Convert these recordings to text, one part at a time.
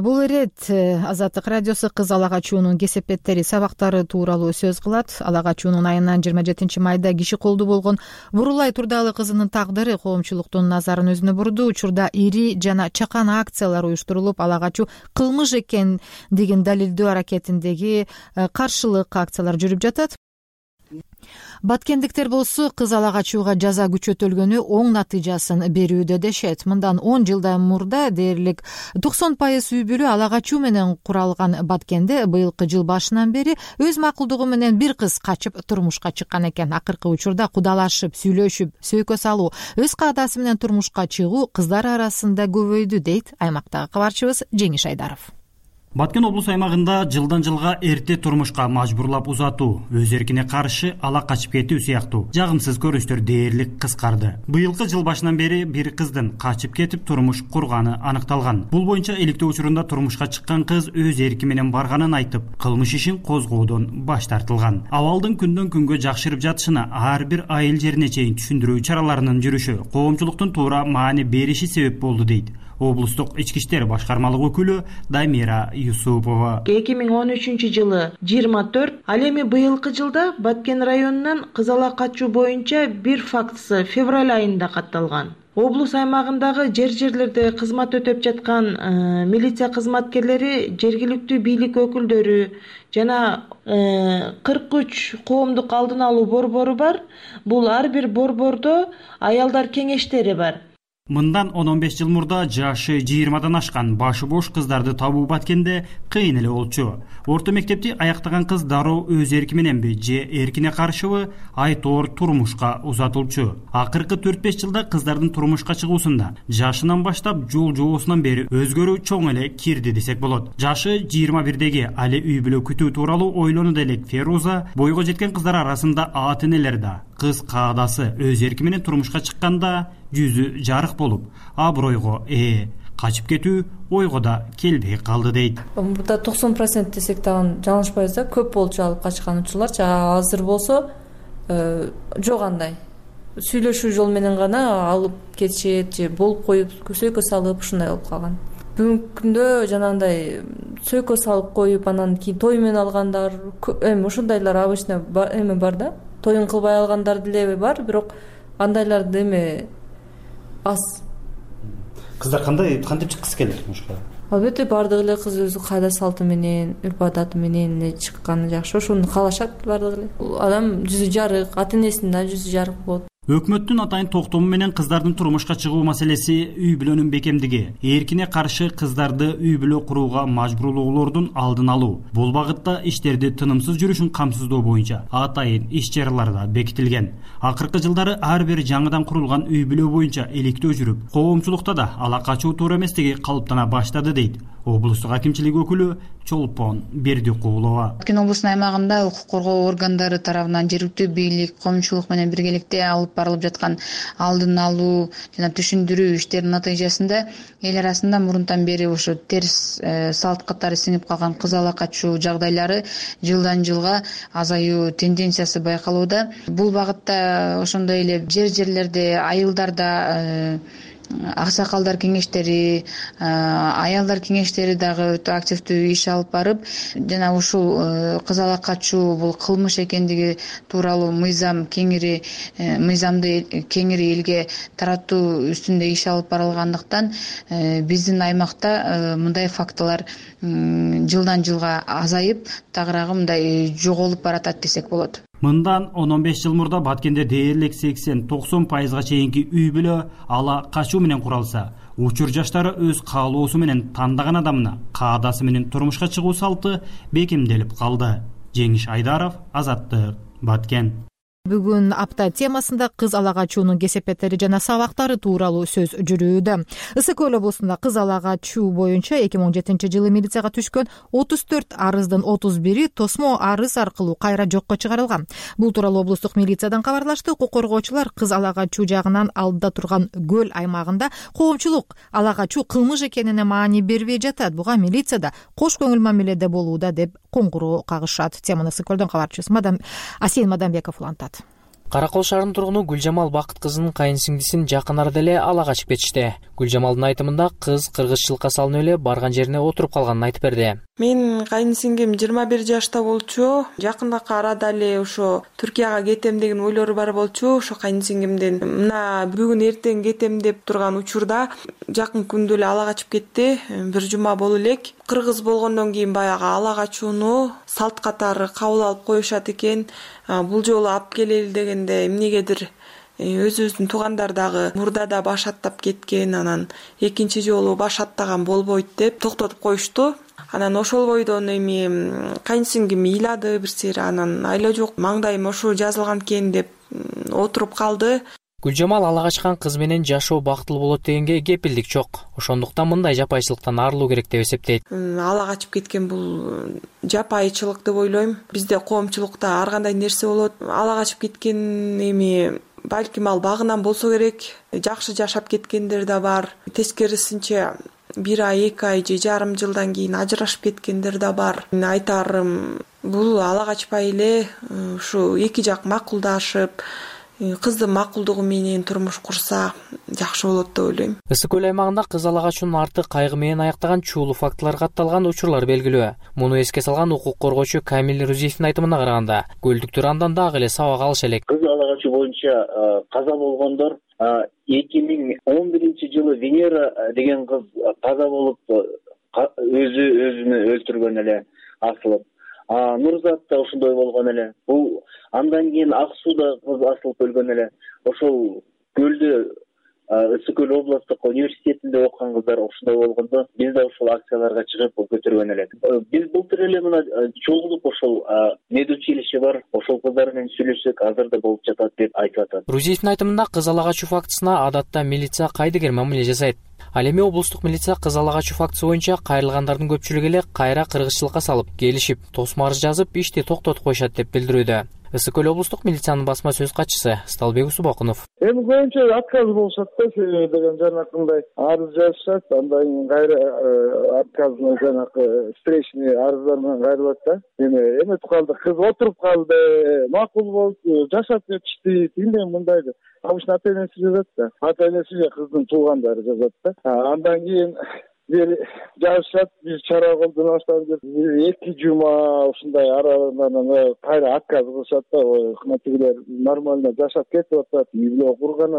бул ирет э, азаттык радиосу кыз ала качуунун кесепеттери сабактары тууралуу сөз кылат. Ала качуунун айынан жыйырма жетинчи майда киши колдуу болгон бурулай турдалы кызынын тагдыры коомчулуктун назарын өзүнө бурду. Учурда ири жана чакан акциялар уюштурулуп ала качуу кылмыш экендигин далилдөө аракетиндеги э, каршылык акциялар жүрүп жатат баткендиктер болсо кыз ала качууга жаза күчөтүлгөнү оң натыйжасын берүүдө дешет. Мындан он жылдан мурда дээрлик токсон пайыз үй бүлө ала качуу менен куралган баткенде быйылкы жыл башынан бери өз макулдугу менен бир кыз качып турмушка чыккан экен. Акыркы учурда кудалашып сүйлөшүп сөйкө салуу өз каадасы менен турмушка чыгуу кыздар арасында көбөйдү дейт аймактагы кабарчыбыз жеңиш айдаров баткен облус аймагында жылдан жылга эрте турмушка мажбурлап узатуу өз эркине каршы ала качып кетүү сыяктуу жагымсыз көрүнүштөр дээрлик кыскарды. Быйылкы жыл башынан бери бир кыздын качып кетип турмуш курганы аныкталган. Бул боюнча иликтөө учурунда турмушка чыккан кыз өз эрки менен барганын айтып кылмыш ишин козгоодон баш тартылган. Абалдын күндөн күнгө жакшырып жатышына ар бир айыл жерине чейин түшүндүрүү чараларынын жүрүшү коомчулуктун туура маани бериши себеп болду дейт облустук ички иштер башкармалык өкүлү дамира юсупова. Эки миң он үчүнчү жылы жыйырма төрт ал эми быйылкы жылда баткен районунан кыз ала качуу боюнча бир фактысы февраль айында катталган. Облус аймагындагы жер жерлерде кызмат өтөп жаткан э, милиция кызматкерлери жергиликтүү бийлик өкүлдөрү жана э, кырк үч коомдук алдын алуу борбору бар. Бул ар бир борбордо аялдар кеңештери бар мындан он он беш жыл мурда жашы жыйырмадан ашкан башы бош кыздарды табуу баткенде кыйын эле болчу. Орто мектепти аяктаган кыз дароо өз эрки мененби же эркине каршыбы айтоор турмушка узатылчу. Акыркы төрт беш жылда кыздардын турмушка чыгуусунда жашынан баштап жол жообусунан бери өзгөрүү чоң эле кирди десек болот. Жашы жыйырма бирдеги али үй бүлө күтүү тууралуу ойлонот элек феруза бойго жеткен кыздар арасында ата энелер да кыз каадасы өз эрки менен турмушка чыкканда жүзү жарык болуп абройго ээ качып кетүү ойго да келбей калды дейт. Мурда токсон процент десек дагы жаңылышпайбыз да көп болчу алып качкан учурларчы азыр болсо э, жок андай. Сүйлөшүү жол менен гана алып кетишет же болуп коюп сөйкө салып ушундай болуп калган. Бүгүнкү күндө жанагындай сөйкө салып коюп анан кийин той менен алгандар эми ушундайлар обычно эме бар да тоюн кылбай алгандар деле бар бирок андайларды эме аз. Кыздар кандай кантип чыккысы келет турмушка албетте баардык эле кыз өзү каада салты менен үрп адаты менен эле чыкканы жакшы. Ошону каалашат баардыгы эле. Адам жүзү жарык ата энесинин да жүзү жарык болот өкмөттүн атайын токтому менен кыздардын турмушка чыгуу маселеси үй бүлөнүн бекемдиги. Эркине каршы кыздарды үй бүлө курууга мажбурлоолордун алдын алуу. Бул багытта иштерди тынымсыз жүрүшүн камсыздоо боюнча атайын иш чаралар да бекитилген. Акыркы жылдары ар бир жаңыдан курулган үй бүлө боюнча иликтөө жүрүп коомчулукта да ала качуу туура эместиги калыптана баштады дейт. Облустук акимчилик өкүлү чолпон бердикулова баткен облусунун аймагында укук коргоо органдары тарабынан жергиликтүү бийлик коомчулук менен биргеликте алып барылып жаткан алдын алуу жана түшүндүрүү иштеринин натыйжасында эл арасында мурунтан бери ушу терс э, салт катары сиңип калган кыз ала качуу жагдайлары жылдан жылга азаюу тенденциясы байкалууда. Бул багытта ошондой эле жер жерлерде айылдарда э, аксакалдар кеңештери аялдар кеңештери дагы өтө активдүү иш алып барып жана ушул э, кыз ала качуу бул кылмыш экендиги тууралуу мыйзам кеңири э, мыйзамды кеңири элге таратуу үстүндө иш алып барылгандыктан э, биздин аймакта мындай фактылар жылдан жылга азайып тагыраагы мындай жоголуп баратат десек болот мындан он он беш жыл мурда баткенде дээрлик сексен токсон пайызга чейинки үй бүлө ала качуу менен куралса учур жаштары өз каалоосу менен тандаган адамына каадасы менен турмушка чыгуу салты бекемделип калды. Жеңиш айдаров азаттык баткен бүгүн апта темасында кыз ала качуунун кесепеттери жана сабактары тууралуу сөз жүрүүдө. ысык көл облусунда кыз ала качуу боюнча эки миң он жетинчи жылы милицияга түшкөн отуз төрт арыздын отуз бири тосмо арыз аркылуу кайра жокко чыгарылган. Бул тууралуу облустук милициядан кабарлашты. Укук коргоочулар кыз ала качуу жагынан алдыда турган көл аймагында коомчулук ала качуу кылмыш экенине маани бербей жатат. Буга милиция да кош көңүл мамиледе болууда деп коңгуроо кагышат. Теманы ысык көлдөн кабарчыбыз. Асейин мадамбеков улантат кара кол шаарынын тургуну гүлжамал бакыт кызынын кайын сиңдисин жакын арада эле ала качып кетишти. Гүлжамалдын айтымында кыз кыргызчылыкка салынып эле барган жерине отуруп калганын айтып берди менин кайын сиңдим жыйырма бир жашта болчу. Жакындакы арада эле ошо түркияга кетем деген ойлору бар болчу. Ошо кайын сиңдимдин мына бүгүн эртең кетем деп турган учурда жакын күндө эле ала качып кетти. Бир жума боло элек. Кыргыз болгондон кийин баягы ала качууну салт катары кабыл алып коюшат экен. Бул жолу алып келели дегенде эмнегедир э, өзүбүздүн туугандар дагы мурда да баш аттап кеткен анан экинчи жолу баш аттаган болбойт деп токтотуп коюшту анан ошол бойдон эми кайын сиңдим ыйлады бир сери анан айла жок маңдайыма ушул жазылган экен деп отуруп калды. Гүлжамал ала качкан кыз менен жашоо бактылуу болот дегенге кепилдик жок. Ошондуктан мындай жапайычылыктан арылуу керек деп эсептейт. Ала качып кеткен бул жапайычылык деп ойлойм. Бизде коомчулукта ар кандай нерсе болот. Ала качып кеткен эми балким ал багынан болсо керек. Жакшы жашап кеткендер да бар. Тескерисинче бир ай эки ай же жарым жылдан кийин ажырашып кеткендер да бар. Айтарым бул ала качпай эле ушу эки жак макулдашып Э, кыздын макулдугу менен турмуш курса жакшы болот деп ойлойм. Ысык көл аймагында кыз ала качуунун арты кайгы менен аяктаган чуулуу фактылар катталган учурлар белгилүү. Муну эске салган укук коргоочу камил рузиевдин айтымына караганда көлдүктөр андан дагы эле сабак алыша элек. Кыз ала качуу боюнча каза болгондор эки миң он биринчи жылы венера деген кыз каза болуп өзү өзүн өлтүргөн эле асылып. Нурзат да ошондой болгон эле. Бул андан кийин ак сууда кыз асылып өлгөн эле. Ошол көлдө ысык көл областтык университетинде окуган кыздар ошондой болгондо биз да ошол акцияларга чыгып көтөргөн элек. Э, биз былтыр эле мына э, чогулуп ошол медучилище бар. Ошол кыздар менен сүйлөшсөк азыр да болуп жатат деп айтып атат. Рузиевдин айтымында кыз ала качуу фактысына адатта милиция кайдыгер мамиле жасайт ал эми облустук милиция кыз ала фактысы боюнча кайрылгандардын көпчүлүгү эле кайра кыргызчылыкка салып келишип тосмо арыз жазып ишти токтотуп коюшат деп билдирүүдө. ысык көл облустук милициянын басма сөз катчысы сталбек усубокунов эми көбүнчө отказ болушат да себеби деген жанакындай арыз жазышат андан кийин кайра э, отказный жанакы встречный арыздар менен кайрылат да. Эми эметип калды кыз отуруп калды макул болуп жашап кетишти тигиндей мындай деп обычно ата энеси жазат да. Ата энеси же кыздын туугандары жазат да. Андан кийин жазышат биз чара колдоно деп. Эки жума ушундай аралык кайра отказ кылышат да. Мына тигилер нормально жашап кетип атат үй бүлө курган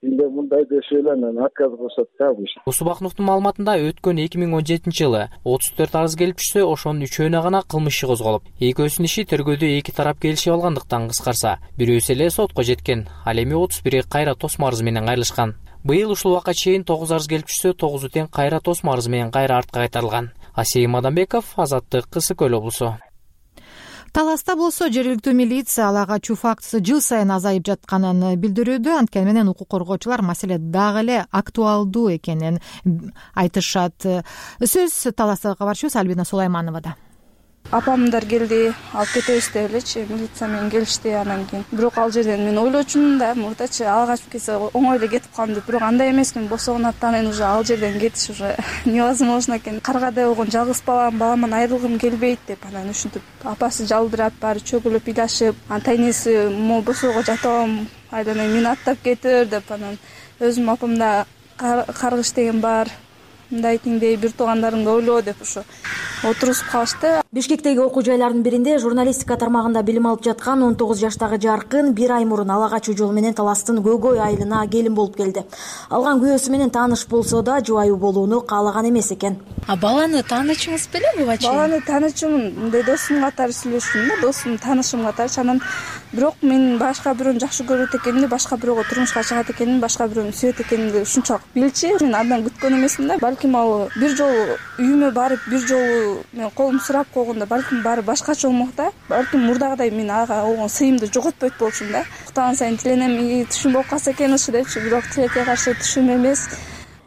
атышат тигиндей мындай дешип эле анан отказ кылышат да обычно. Усубакновдун маалыматында өткөн эки миң он жетинчи жылы отуз төрт арыз келип түшсө ошонун үчөөнө гана кылмыш иши козголуп. Экөөсүнүн иши тергөөдө эки тарап келишип алгандыктан кыскарса бирөөсү эле сотко жеткен. Ал эми отуз бири кайра тосмо арызы менен кайрылышкан. Быйыл ушул убакка чейин тогуз арыз келип түшсө тогузу тең кайра тосмо арызы менен кайра артка кайтарылган. Асейим мадамбеков азаттык ысык көл облусу таласта болсо жергиликтүү милиция ала качуу фактысы жыл сайын азайып жатканын билдирүүдө анткени менен укук коргоочулар маселе дагы эле актуалдуу экенин айтышат. Сөз таластагы кабарчыбыз альбина сулаймановада апамдар келди алып кетебиз деп элечи милиция менен келишти анан кийин. Бирок ал жерден мен ойлочумун да мурдачы ала качып кетсе оңой эле кетип калам деп. Бирок андай эмес экен босогонаттан кийин уже ал жерден кетиш уже невозможно экен. Каргадай болгон жалгыз балам баламан айрылгым келбейт деп анан ушинтип апасы жалбырап баары чөгүлүп ыйлашып анан тайнеси могу босоого жатып алам айланайын мени аттап кетир деп анан өзүмдүн апамда каргыш деген бар мындай тиңдей бир туугандарыңды ойло деп ушу отургузуп калышты. Бишкектеги окуу жайлардын биринде журналистика тармагында билим алып жаткан он тогуз жаштагы жаркын бир ай мурун ала качуу жолу менен таластын көйгөй айылына келин болуп келди. Алган күйөөсү менен тааныш болсо да жубайы болууну каалаган эмес экен. Баланы таанычуңуз беле буга чейин баланы таанычумун мындай досум катары сүйлөштүм да досум таанышым катарчы анан бирок мен башка бирөөнү жакшы көрөт экенимди башка бирөөгө турмушка чыгат экенимди башка бирөөнү сүйөт экенимди ушунчалык билчү. Мен андан күткөн эмесмин да. Балким ал бир жолу үйүмө барып бир жолу мен колумду сурап койгондо балким баары башкача болмок да. Балким мурдагыдай мен ага болгон сыйымды жоготпойт болчумун да. Уктаган сайын тиленем түшүм болуп калса экен ушу депчи. Бирок тилекке каршы түшүм эмес.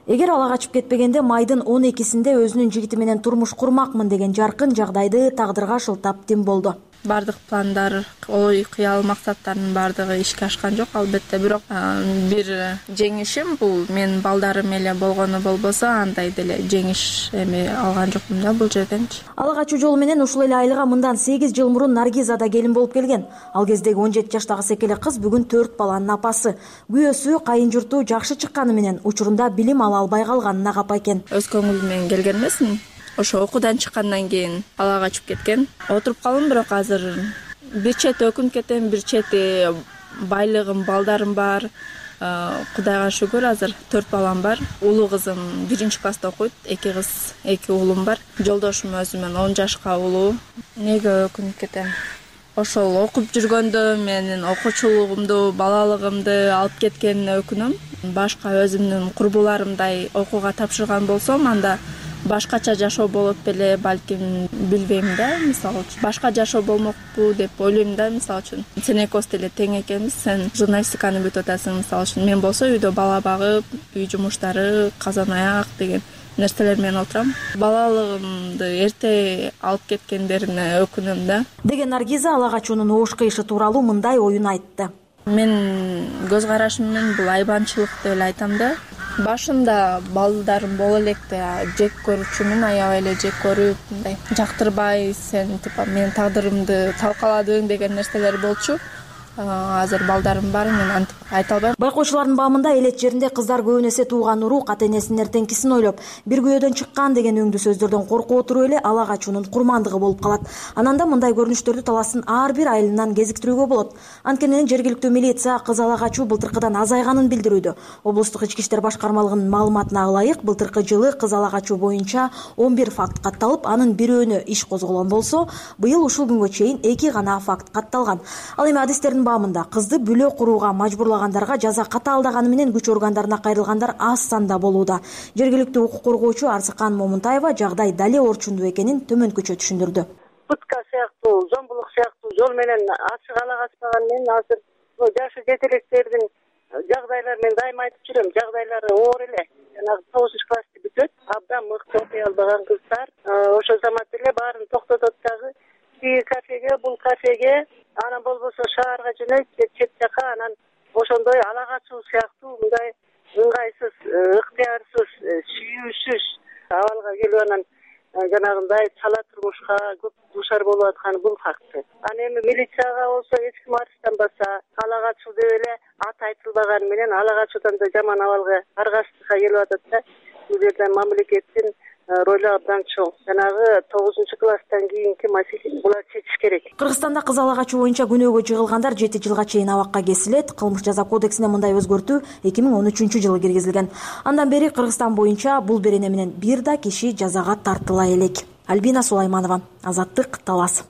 Эгер ала качып кетпегенде майдын он экисинде өзүнүн жигити менен турмуш курмакмын деген жаркын жагдайды тагдырга шылтап тим болду баардык пландар ой кыял максаттардын баардыгы ишке ашкан жок. Албетте бирок бир жеңишим бул менин балдарым эле болгону болбосо андай деле жеңиш эми алган жокмун да бул жерденчи. Ала качуу жолу менен ушул эле айылга мындан сегиз жыл мурун наргиза да келин болуп келген. Ал кездеги он жети жаштагы секеле кыз бүгүн төрт баланын апасы. Күйөөсү кайын журту жакшы чыкканы менен учурунда билим ала албай калганына капа экен. Өз көңүлүм менен келген эмесмин ошо окуудан чыккандан кийин ала качып кеткен. Отуруп калдым бирок азыр бир чети өкүнүп кетем бир чети байлыгым балдарым бар. Кудайга шүгүр азыр төрт балам бар. Улуу кызым биринчи класста окуйт эки кыз эки уулум бар. Жолдошум өзүмөн он жашка улуу. Эмнеге өкүнүп кетем? Ошол окуп жүргөндө менин окуучулугумду балалыгымды алып кеткенине өкүнөм. Башка өзүмдүн курбуларымдай окууга тапшырган болсом анда башкача жашоо болот беле балким билбейм да мисалы үчүн. Башка жашоо болмокпу деп ойлойм да мисалы үчүн. Сен экөөбүз деле тең экенбиз. Сен журналистиканы бүтүп атасың мисалы үчүн. Мен болсо үйдө бала багып үй жумуштары казан аяк деген нерселер менен отурам балалыгымды эрте алып кеткендерине өкүнөм да. Деген наргиза ала качуунун оош кыйышы тууралуу мындай оюн айтты. Менин көз карашым менен бул айбанчылык деп эле айтам да башында балдарым боло электе жек көрүүчүмүн аябай эле жек көрүп мындай жактырбай сен типа менин тагдырымды талкаладың деген нерселер болчу азыр балдарым бар мен антип айта албайм. Байкоочулардын баамында элет жеринде кыздар көбүн эсе тууган урук ата энесинин эртеңкисин ойлоп бир күйөөдөн чыккан деген өңдүү сөздөрдөн коркуп отуруп эле ала качуунун курмандыгы болуп калат. Анан да мындай көрүнүштөрдү таластын ар бир айылынан кезиктирүүгө болот. Анткени жергиликтүү милиция кыз ала качуу былтыркыдан азайганын билдирүүдө. Облустук ички иштер башкармалыгынын маалыматына ылайык былтыркы жылы кыз ала качуу боюнча он бир факт катталып анын бирөөнө иш козголгон болсо быйыл ушул күнгө чейин эки гана факт катталган. Ал эми адистердин баамында кызды бүлө курууга мажбурлагандарга жаза катаалдаганы менен күч органдарына кайрылгандар аз санда болууда. Жергиликтүү укук коргоочу арзыкан момунтаева жагдай дале орчундуу экенин төмөнкүчө түшүндүрдү. Пытка сыяктуу зомбулук сыяктуу жол менен ачык ала качпаганы менен азыр жашы жете электердин жагдайлары мен дайыма айтып жүрөм жагдайлары оор эле. Жанагы тогузунчу классты бүтөт абдан мыкты окуй албаган кыздар ошол замат эле баарын токтотот дагы тиги кафеге бул кафеге анан болбосо шаарга жөнөйт чет жака анан ошондой ала качуу сыяктуу мындай ыңгайсыз э, ыктыярсыз э, сүйүүсүз абалга келип анан э, жанагындай чала турмушка көп дуушар болуп атканы бул факты. Анан эми милицияга болсо эч ким арызданбаса ала качуу деп эле аты айтылбаганы менен ала качуудан да жаман абалга аргасыздыкка келип атат да. Бул жерде мамлекеттин Э, ролу абдан чоң. Жанагы тогузунчу класстан кийинки маселени булар чечиш керек. Кыргызстанда кыз ала качуу боюнча күнөөгө жыгылгандар жети жылга чейин абакка кесилет. Кылмыш жаза кодексине мындай өзгөртүү эки миң он үчүнчү жылы киргизилген. Андан бери кыргызстан боюнча бул берене менен бир да киши жазага тартыла элек. Альбина сулайманова азаттык талас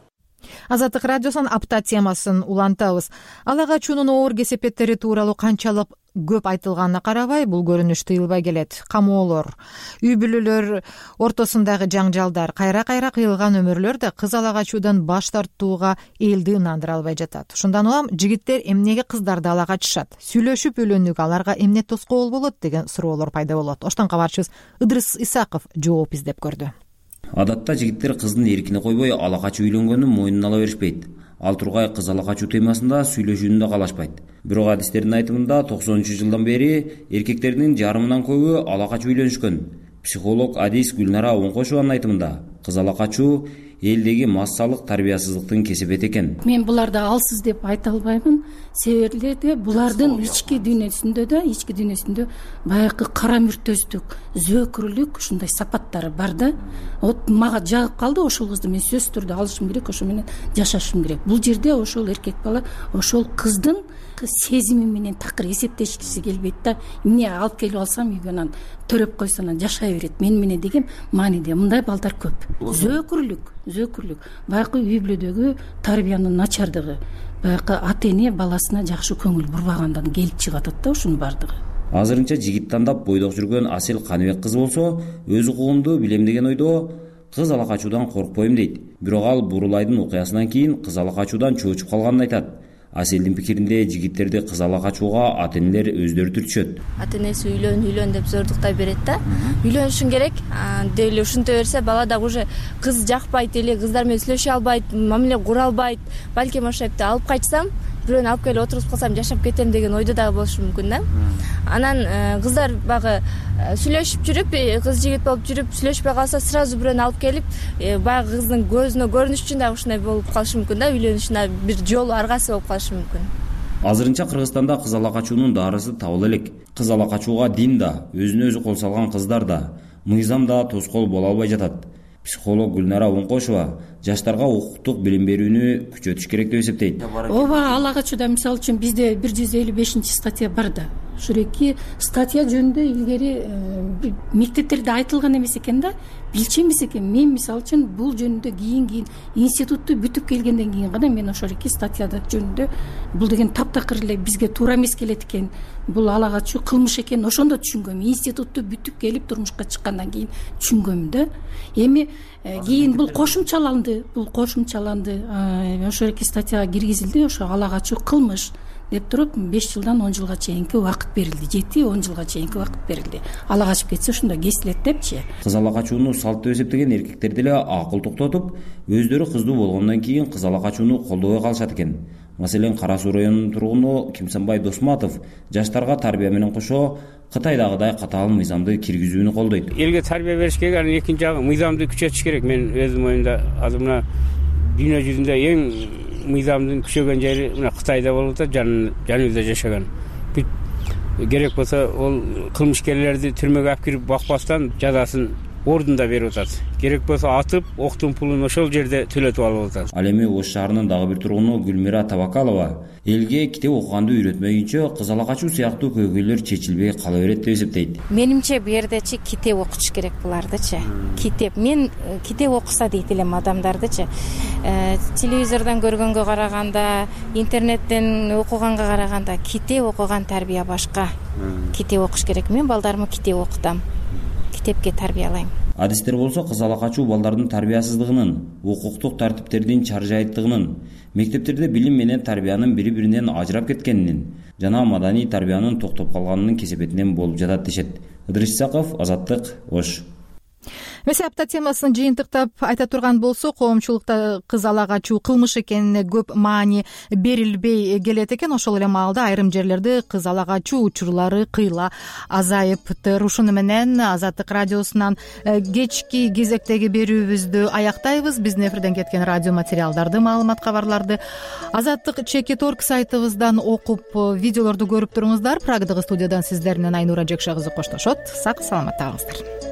азаттык радиосунун апта темасын улантабыз. Ала качуунун оор кесепеттери тууралуу канчалык көп айтылганына карабай бул көрүнүш тыйылбай келет. Камоолор үй бүлөлөр ортосундагы жаңжалдар кайра кайра кыйылган өмүрлөр да кыз ала качуудан баш тартууга элди ынандыра албай жатат. Ушундан улам жигиттер эмнеге кыздарды ала качышат сүйлөшүп үйлөнгүгө аларга эмне тоскоол болот деген суроолор пайда болот. Оштон кабарчыбыз ыдырыс исаков жооп издеп көрдү адатта жигиттер кыздын эркине койбой ала качып үйлөнгөнүн мойнуна ала беришпейт. Ал тургай кыз ала качуу темасында сүйлөшүүнү да каалашпайт бирок адистердин айтымында токсонунчу жылдан бери эркектердин жарымынан көбү ала качып үйлөнүшкөн. Психолог адис гүлнара оңкошованын айтымында кыз ала качуу элдеги массалык тарбиясыздыктын кесепети экен. Мен буларды алсыз деп айта албаймын себеби булардын ички дүйнөсүндө да ички дүйнөсүндө баягы кара мүртөздүк зөөкүрлүк ушундай сапаттары бар да. Вот мага жагып калды ошол кызды мен сөзсүз түрдө алышым керек ошо менен жашашым керек. Бул жерде ошол эркек бала ошол кыздын сезими менен такыр эсептешкиси келбейт да эмне алып келип алсам үйгө анан төрөп койсо анан жашай берет. Мени менен деген мааниде мындай балдар көп зөөкүрлүк зөөкүрлүк баягы үй бүлөдөгү тарбиянын начардыгы баягы ата эне баласына жакшы көңүл бурбагандан келип чыгып атат да ушунун баардыгы азырынча жигит тандап бойдок жүргөн асель каныбек кызы болсо өз укугумду билем деген ойдо кыз ала качуудан коркпойм дейт. Бирок ал бурулайдын окуясынан кийин кыз ала качуудан чоочуп калганын айтат аселдин пикиринде жигиттерди кыз ала качууга ата энелер өздөрү түртүшөт. Ата энеси үйлөн үйлөн деп зордуктай берет да. Үйлөнүшүң керек. Деп эле ушинте берсе бала дагы уже кыз жакпайт или кыздар менен сүйлөшө албайт мамиле кура албайт балким эпте алып качсам бирөөнү алып келип отургузуп калсам жашап кетем деген ойдо дагы болушу мүмкүн да. Анан э, кыздар баягы э, сүйлөшүп жүрүп э, кыз жигит болуп жүрүп сүйлөшпөй калса сразу бирөөнү алып келип баягы кыздын көзүнө көрүнүш үчүн дагы ушундай болуп калышы мүмкүн да үйлөнүшүн дагы бир жолу аргасы болуп калышы мүмкүн. Азырынча кыргызстанда кыз ала качуунун дарысы табыла элек. Кыз ала качууга дин да өзүнө өзү кол салган кыздар да мыйзам да тоскоол боло албай жатат психолог гүлнара оңкошова жаштарга укуктук билим берүүнү күчөтүш керек деп эсептейт. Ооба ала качууда мисалы үчүн бизде бир жүз элүү бешинчи статья бар да ушул эки статья жөнүндө илгери э, мектептерде айтылган эмес экен да. Билчү эмес экен. Мен мисалы үчүн бул жөнүндө кийин кийин институтту бүтүп келгенден кийин гана мен ошол эки статья жөнүндө бул деген таптакыр эле бизге туура эмес келет экен. Бул ала качуу кылмыш экенин ошондо түшүнгөм. Институтту бүтүп келип турмушка чыккандан кийин түшүнгөм да. Эми э, кийин бул кошумчаланды. Бул кошумчаланды. Ошол эки статьяга киргизилди. Ошо ала качуу кылмыш деп туруп беш жылдан он жылга чейинки убакыт берилди. Жети он жылга чейинки убакыт берилди. Ала качып кетсе ошондо кесилет депчи. Кыз ала качууну салт деп эсептеген эркектер деле акыл токтотуп өздөрү кыздуу болгондон кийин кыз ала качууну колдобой калышат экен. Маселен кара суу районунун тургуну кимсанбай досматов жаштарга тарбия менен кошо кытайдагыдай катаал мыйзамды киргизүүнү колдойт. Элге тарбия бериш керек анан экинчи жагы мыйзамды күчөтүш керек. Менин өзүмдүн оюмда азыр мына дүйнө жүзүндө эң мыйзамдын күчөгөн жери мына кытайда болуп атат жаныбызда жашаган. Бүт керек болсо ол кылмышкерлерди түрмөгө алып кирип убакпастан жазасын ордунда берип атат. Керек болсо атып октун пулун ошол жерде төлөтүп алып атат. Ал эми ош шаарынын дагы бир тургуну гүлмира табакалова элге китеп окуганды үйрөтмөйүнчө кыз ала качуу сыяктуу көйгөйлөр чечилбей кала берет деп эсептейт. Менимче бул жердечи китеп окутуш керек булардычы китеп. Мен э, китеп окуса дейт элем адамдардычы э, телевизордон көргөнгө караганда интернеттен окуганга караганда китеп окуган тарбия башка. Китеп окуш керек. Мен балдарыма китеп окутам. Китепке тарбиялайм адистер болсо кыз ала качуу балдардын тарбиясыздыгынын укуктук тартиптердин чаржайыттыгынын мектептерде билим менен тарбиянын бири биринен ажырап кеткенинин жана маданий тарбиянын токтоп калганынын кесепетинен болуп жатат дешет. Ыдырыс исаков азаттык ош месе апта темасын жыйынтыктап айта турган болсок коомчулукта кыз ала качуу кылмыш экенине көп маани берилбей келет экен. Ошол эле маалда айрым жерлерде кыз ала качуу учурлары кыйла азайыптыр. Ушуну менен азаттык радиосунан э, кечки кезектеги берүүбүздү аяктайбыз. Биздин эфирден кеткен радио материалдарды маалымат кабарларды азаттык чекит орг сайтыбыздан окуп э, видеолорду көрүп туруңуздар. Прагдагы студиядан сиздер менен айнура жекша кызы коштошот. Сак саламатта калыңыздар